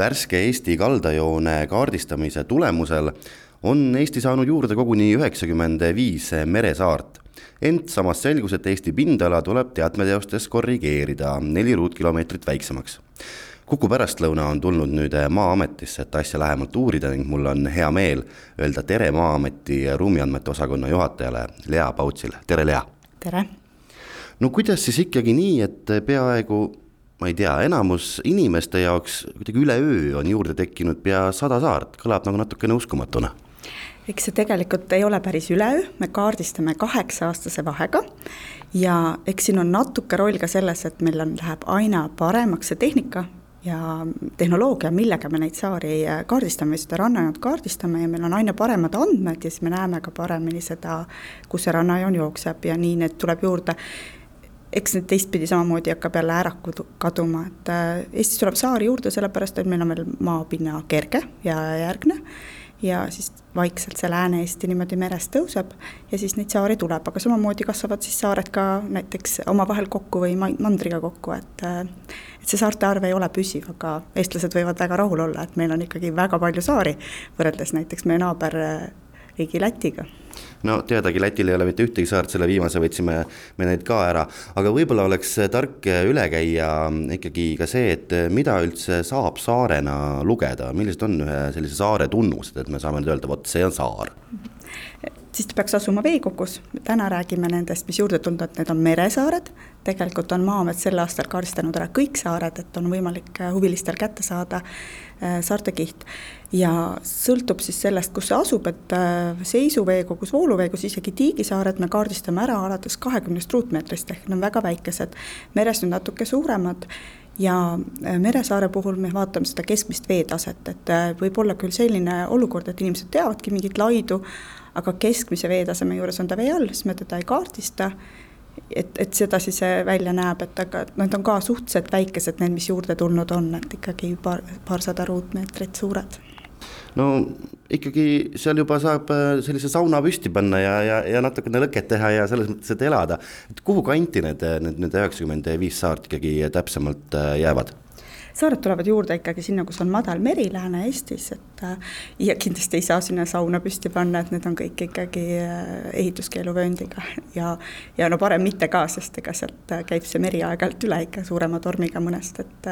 värske Eesti kaldajoone kaardistamise tulemusel on Eesti saanud juurde koguni üheksakümmend viis meresaart. ent samas selgus, et Eesti pindala tuleb teatmeteostes korrigeerida neli ruutkilomeetrit väiksemaks. kuku pärastlõuna on tulnud nüüd Maa-ametisse, et asja lähemalt uurida ning mul on hea meel öelda tere Maa-ameti ruumiandmete osakonna juhatajale Lea Pautsile, tere Lea! tere! no kuidas siis ikkagi nii, et peaaegu ma ei tea, enamus inimeste jaoks kuidagi üleöö on juurde tekkinud pea sada saart, kõlab nagu natukene uskumatuna. Eks see tegelikult ei ole päris üleöö, me kaardistame kaheksa-aastase vahega. Ja eks siin on natuke roll ka selles, et meil on, läheb aina paremaks see tehnika ja tehnoloogia, millega me neid saari kaardistame, seda rannajoont kaardistame ja meil on aina paremad andmed ja siis me näeme ka paremini seda, kus see rannajoon jookseb ja nii need tuleb juurde eks nüüd teistpidi samamoodi hakkab jälle ära kaduma, et äh, Eestis tuleb saari juurde, sellepärast et meil on veel maapinna kerge ja järgne ja siis vaikselt see Lääne-Eesti niimoodi merest tõuseb ja siis neid saari tuleb, aga samamoodi kasvavad siis saared ka näiteks omavahel kokku või mandriga kokku, et äh, et see saarte arv ei ole püsiv, aga eestlased võivad väga rahul olla, et meil on ikkagi väga palju saari, võrreldes näiteks meie naaberriigi Lätiga no teadagi, Lätil ei ole mitte ühtegi saart, selle viimase võtsime me need ka ära, aga võib-olla oleks tark üle käia ikkagi ka see, et mida üldse saab saarena lugeda, millised on ühe sellise saare tunnused, et me saame nüüd öelda, vot see on saar siis ta peaks asuma veekogus, täna räägime nendest, mis juurde tulnud, et need on meresaared, tegelikult on Maa-amet sel aastal kaardistanud ära kõik saared, et on võimalik huvilistel kätte saada äh, saartekiht. Ja sõltub siis sellest, kus see asub, et äh, seisuveekogus, vooluveekogus, isegi tiigisaared me kaardistame ära alates kahekümnest ruutmeetrist, ehk need on väga väikesed, meres nüüd natuke suuremad ja äh, Meresaare puhul me vaatame seda keskmist veetaset, et äh, võib olla küll selline olukord, et inimesed teavadki mingit laidu, aga keskmise veetaseme juures on ta vee all, siis me teda ei kaardista et, et sedasi see välja näeb, et aga nad on ka suhteliselt väikesed, need, mis juurde tulnud on, et ikkagi paar, paarsada ruutmeetrit suured no ikkagi seal juba saab äh, sellise sauna püsti panna ja, ja, ja natukene lõket teha ja selles mõttes, et elada. et kuhu kanti need, need, need üheksakümmend viis saart ikkagi täpsemalt äh, jäävad? Saared tulevad juurde ikkagi sinna, kus on madal meri Lääne-Eestis, et äh, ja kindlasti ei saa sinna sauna püsti panna, et need on kõik ikkagi äh, ehituskeeluvööndiga. Ja ja no parem mitte ka, sest ega sealt äh, käib see meri aeg-ajalt üle ikka suurema tormiga mõnest, et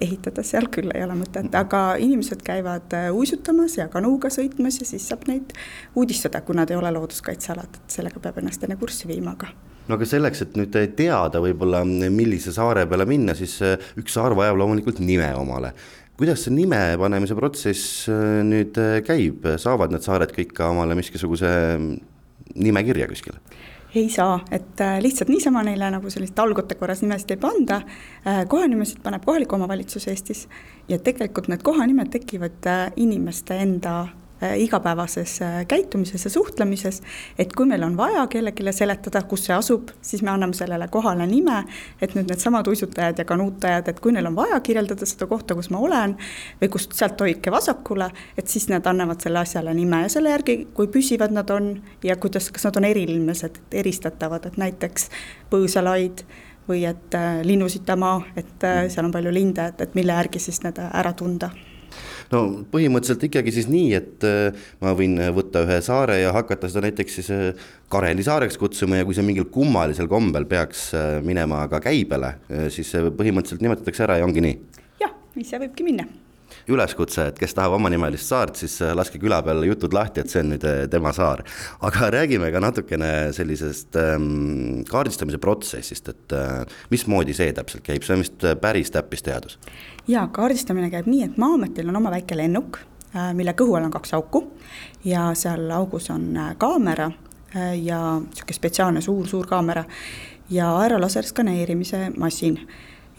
ehitada seal küll ei ole mõtet, aga inimesed käivad uisutamas ja kanuga sõitmas ja siis saab neid uudistada, kui nad ei ole looduskaitsealad, et sellega peab ennast enne kurssi viima ka no aga selleks, et nüüd teada võib-olla, millise saare peale minna, siis äh, üks saar vajab loomulikult nime omale. kuidas see nime panemise protsess äh, nüüd äh, käib, saavad need saared kõik ka omale mingisuguse mm, nimekirja kuskile? ei saa, et lihtsalt niisama neile nagu sellist talgute korras nimesid ei panda. kohanimesid paneb kohalik omavalitsus Eestis ja tegelikult need kohanimed tekivad inimeste enda igapäevases äh, käitumises ja suhtlemises, et kui meil on vaja kellelegi seletada, kus see asub, siis me anname sellele kohale nime, et nüüd needsamad uisutajad ja kanuutajad, et kui neil on vaja kirjeldada seda kohta, kus ma olen, või kust sealt hoidke vasakule, et siis nad annavad selle asjale nime ja selle järgi, kui püsivad nad on ja kuidas, kas nad on eriilmesed, eristatavad, et näiteks põõsalaid või et äh, linnusitamaa, et äh, seal on palju linde, et, et mille järgi siis need ära tunda no põhimõtteliselt ikkagi siis nii, et äh, ma võin võtta ühe saare ja hakata seda näiteks siis äh, Kareli saareks kutsuma ja kui see mingil kummalisel kombel peaks äh, minema ka käibele, siis põhimõtteliselt nimetatakse ära ja ongi nii? jah, nii see võibki minna üleskutse, et kes tahab omanimelist saart, siis äh, laske küla peal jutud lahti, et see on nüüd äh, tema saar. aga räägime ka natukene sellisest ähm, kaardistamise protsessist, et äh, mismoodi see täpselt käib, see on vist päris täppisteadus? jaa, kaardistamine käib nii, et Maa-ametil on oma väike lennuk, mille kõhu all on kaks auku ja seal augus on kaamera ja niisugune spetsiaalne suur-suur kaamera ja aerolaser skaneerimise masin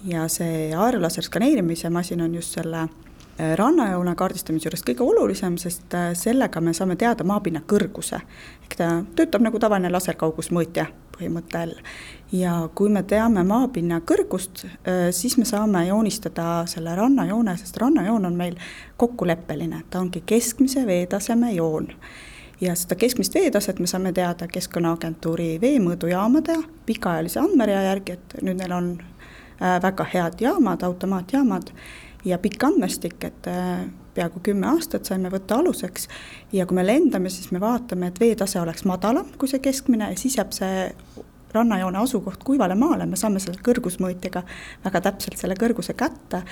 ja see aerolaser skaneerimise masin on just selle Äh, rannajoone kaardistamise juures kõige olulisem, sest äh, sellega me saame teada maapinna kõrguse. ehk ta töötab nagu tavaline laserkaugusmõõtja põhimõttel. ja kui me teame maapinna kõrgust, äh, siis me saame joonistada selle rannajoone, sest rannajoon on meil kokkuleppeline, ta ongi keskmise veetaseme joon ja seda keskmist veetaset me saame teada Keskkonnaagentuuri veemõõdujaamade pikaajalise andmerea järgi, et nüüd neil on väga head jaamad, automaatjaamad ja pikk andmestik, et äh, peaaegu kümme aastat saime võtta aluseks. Ja kui me lendame, siis me vaatame, et veetase oleks madalam kui see keskmine siis jääb see rannajoone asukoht kuivale maale, me saame selle kõrgusmõõtjaga väga täpselt selle kõrguse kätte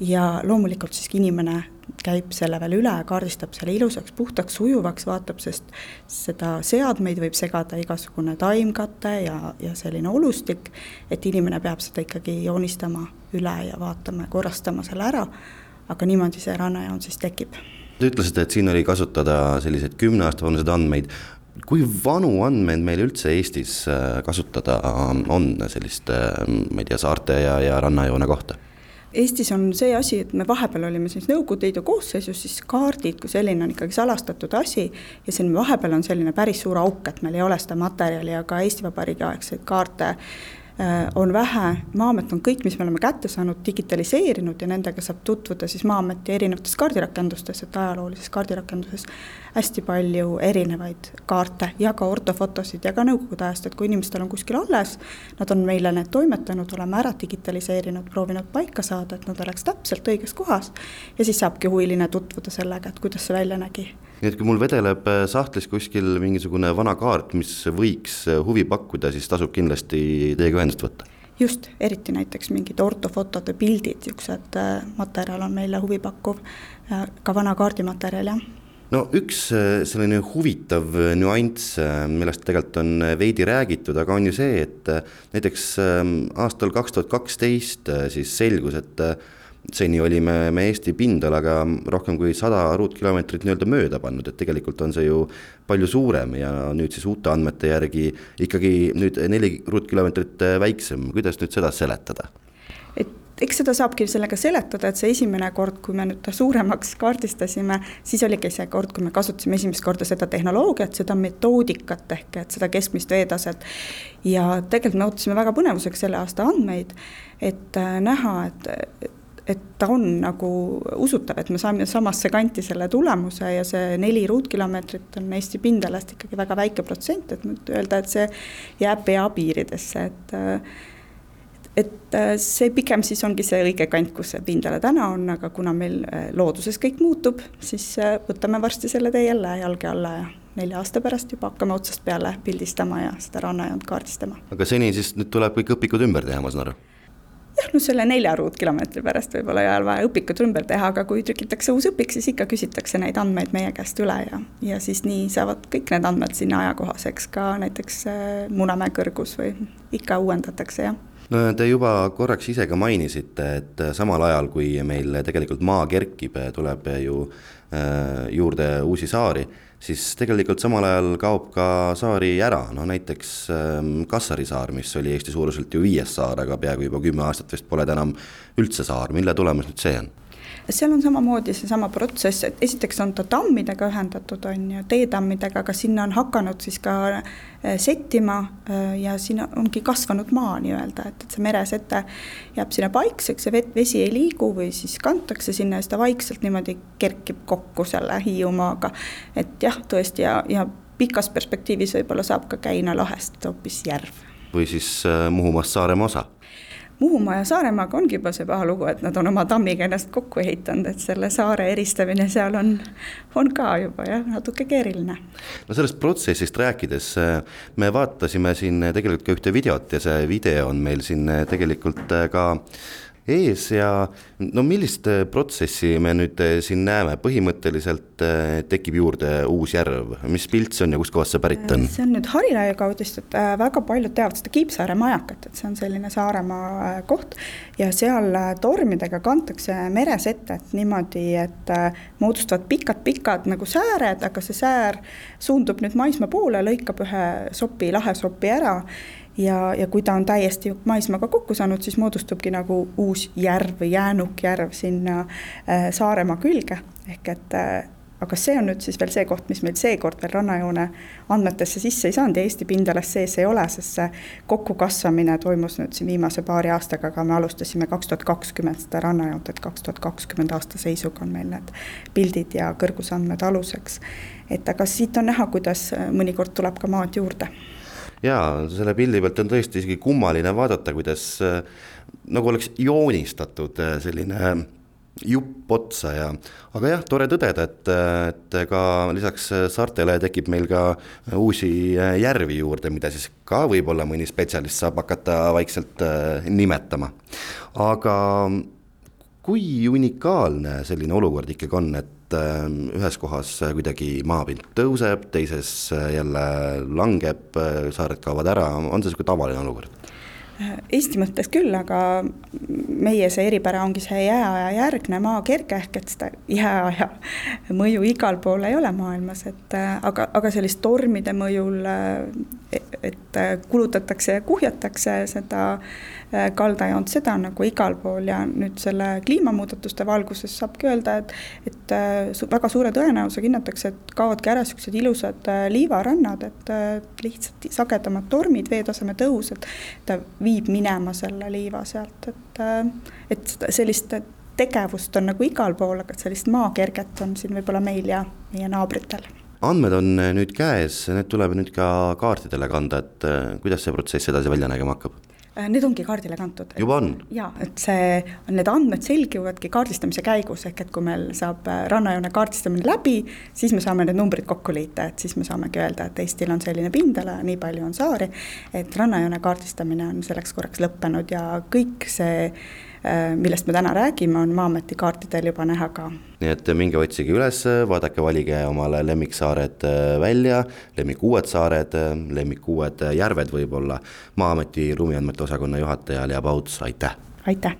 ja loomulikult siis inimene käib selle veel üle, kaardistab selle ilusaks, puhtaks, sujuvaks, vaatab, sest seda seadmeid võib segada igasugune taimkate ja, ja selline olustik, et inimene peab seda ikkagi joonistama üle ja vaatama ja korrastama selle ära, aga niimoodi see rannajoon siis tekib. Te ütlesite, et siin oli kasutada selliseid kümne aasta vanuseid andmeid, kui vanu andmeid meil üldse Eestis äh, kasutada on selliste, ma ei tea, saarte ja, ja rannajoone kohta? Eestis on see asi, et me vahepeal olime siis Nõukogude Liidu koosseisus, siis kaardid kui selline on ikkagi salastatud asi ja siin vahepeal on selline päris suur auk, et meil ei ole seda materjali, aga Eesti Vabariigi aegseid kaarte on vähe, Maa-amet on kõik, mis me oleme kätte saanud, digitaliseerinud ja nendega saab tutvuda siis Maa-ameti erinevates kaardirakendustes, et ajaloolises kaardirakenduses hästi palju erinevaid kaarte ja ka ortofotosid ja ka nõukogude ajast, et kui inimestel on kuskil alles, nad on meile need toimetanud, oleme ära digitaliseerinud, proovinud paika saada, et nad oleks täpselt õiges kohas ja siis saabki huviline tutvuda sellega, et kuidas see välja nägi nii et kui mul vedeleb äh, sahtlis kuskil mingisugune vana kaart, mis võiks äh, huvi pakkuda, siis tasub kindlasti teiega ühendust võtta? just, eriti näiteks mingid ortofotod või pildid, niisugused äh, materjal on meile huvipakkuv, ka vana kaardimaterjal, jah no üks selline huvitav nüanss, millest tegelikult on veidi räägitud, aga on ju see, et näiteks aastal kaks tuhat kaksteist siis selgus, et seni olime me Eesti pindalaga rohkem kui sada ruutkilomeetrit nii-öelda mööda pannud, et tegelikult on see ju palju suurem ja nüüd siis uute andmete järgi ikkagi nüüd neli ruutkilomeetrit väiksem, kuidas nüüd seda seletada? et eks seda saabki sellega seletada, et see esimene kord, kui me nüüd ta suuremaks kaardistasime, siis oligi see kord, kui me kasutasime esimest korda seda tehnoloogiat, seda metoodikat ehk et seda keskmist veetaset. ja tegelikult me ootasime väga põnevusega selle aasta andmeid, et äh, näha, et et ta on nagu usutav, et me saame samasse kanti selle tulemuse ja see neli ruutkilomeetrit on Eesti pindalast ikkagi väga väike protsent, et nüüd öelda, et see jääb pea piiridesse, et et see pigem siis ongi see õige kant, kus see pindala täna on, aga kuna meil looduses kõik muutub, siis võtame varsti selle tee jälle jalge alla ja nelja aasta pärast juba hakkame otsast peale pildistama ja seda rannajoont kaardistama. aga seni siis nüüd tuleb kõik õpikud ümber teha, ma saan aru? No selle nelja ruutkilomeetri pärast võib-olla ei ole vaja õpikud ümber teha, aga kui trükitakse uus õpik, siis ikka küsitakse neid andmeid meie käest üle ja, ja siis nii saavad kõik need andmed sinna ajakohaseks ka näiteks äh, Munamäe kõrgus või ikka uuendatakse, jah. No te juba korraks ise ka mainisite, et samal ajal, kui meil tegelikult maa kerkib, tuleb ju juurde uusi saari siis tegelikult samal ajal kaob ka saari ära, no näiteks ähm, Kassari saar, mis oli Eesti suuruselt ju viies saar, aga peaaegu juba kümme aastat vist pole ta enam üldse saar, mille tulemus nüüd see on? Seal on samamoodi seesama protsess, et esiteks on ta tammidega ühendatud, on ju, teetammidega, aga sinna on hakanud siis ka äh, settima äh, ja siin ongi kasvanud maa nii-öelda, et, et see meresete jääb sinna paikseks ja vett, vesi ei liigu või siis kantakse sinna ja siis ta vaikselt niimoodi kerkib kokku selle Hiiumaaga. et jah, tõesti ja, ja pikas perspektiivis võib-olla saab ka Käina lahest hoopis järv. või siis äh, Muhumaast Saaremaa osa Muhumaa ja Saaremaaga ongi juba see paha lugu, et nad on oma tammiga ennast kokku ehitanud, et selle saare eristamine seal on, on ka juba jah, natuke keeruline. no sellest protsessist rääkides, me vaatasime siin tegelikult ka ühte videot ja see video on meil siin tegelikult ka ees ja no millist äh, protsessi me nüüd äh, siin näeme, põhimõtteliselt äh, tekib juurde uus järv, mis pilt see on ja kustkohast see pärit on? see on nüüd Harilaia kaudist, et väga paljud teavad seda Kiipsaare majakat, et see on selline Saaremaa koht. Ja seal tormidega kantakse meres ette, et niimoodi, et moodustavad pikad-pikad nagu sääred, aga see säär suundub nüüd maismaa poole, lõikab ühe sopi, lahesopi ära ja, ja kui ta on täiesti maismaaga kokku saanud, siis moodustubki nagu uus järv või jäänukjärv sinna äh, Saaremaa külge, ehk et äh, aga see on nüüd siis veel see koht, mis meil seekord veel rannajoone andmetesse sisse ei saanud ja Eesti pindalas sees ei ole, sest see kokkukasvamine toimus nüüd siin viimase paari aastaga, aga me alustasime kaks tuhat kakskümmend seda rannajoont, et kaks tuhat kakskümmend aasta seisuga on meil need pildid ja kõrgusandmed aluseks. et aga siit on näha, kuidas mõnikord tuleb ka maad juurde jaa, selle pildi pealt on tõesti isegi kummaline vaadata, kuidas äh, nagu oleks joonistatud äh, selline jupp otsa ja, aga jah, tore tõdeda, et, et ka lisaks saartele tekib meil ka uusi järvi juurde, mida siis ka võib-olla mõni spetsialist saab hakata vaikselt äh, nimetama. aga kui unikaalne selline olukord ikkagi on, et äh, ühes kohas kuidagi maapind tõuseb, teises jälle langeb, saared kaovad ära, on see niisugune tavaline olukord? Eesti mõttes küll, aga meie see eripära ongi see jääaja järgne maakerge ehk et seda jääaja mõju igal pool ei ole maailmas, et aga, aga sellist tormide mõjul, et kulutatakse ja kuhjatakse seda kaldajoont, seda nagu igal pool ja nüüd selle kliimamuudatuste valguses saabki öelda, et et väga suure tõenäosusega hinnatakse, et kaovadki ära niisugused ilusad liivarannad, et lihtsalt sagedamad tormid, veetaseme tõus, et ta viib minema selle liiva sealt, et, et sellist tegevust on nagu igal pool, aga sellist maakerget on siin võib-olla meil ja meie naabritel andmed on nüüd käes, need tuleb nüüd ka kaartidele kanda, et kuidas see protsess edasi välja nägema hakkab? Äh, need ongi kaardile kantud. juba on? jaa, et see, need andmed selguvadki kaardistamise käigus, ehk et kui meil saab äh, rannajoone kaardistamine läbi, siis me saame need numbrid kokku liita, et siis me saamegi öelda, et Eestil on selline pindala, nii palju on saari, et rannajoone kaardistamine on selleks korraks lõppenud ja kõik see millest me täna räägime, on Maa-ameti kaartidel juba näha ka. nii et minge otsige üles, vaadake, valige omale lemmiksaared äh, välja, lemmikuued saared, äh, lemmikuued järved võib-olla. maa-ameti ruumiandmete osakonna juhataja Lea Pauts, aitäh! aitäh!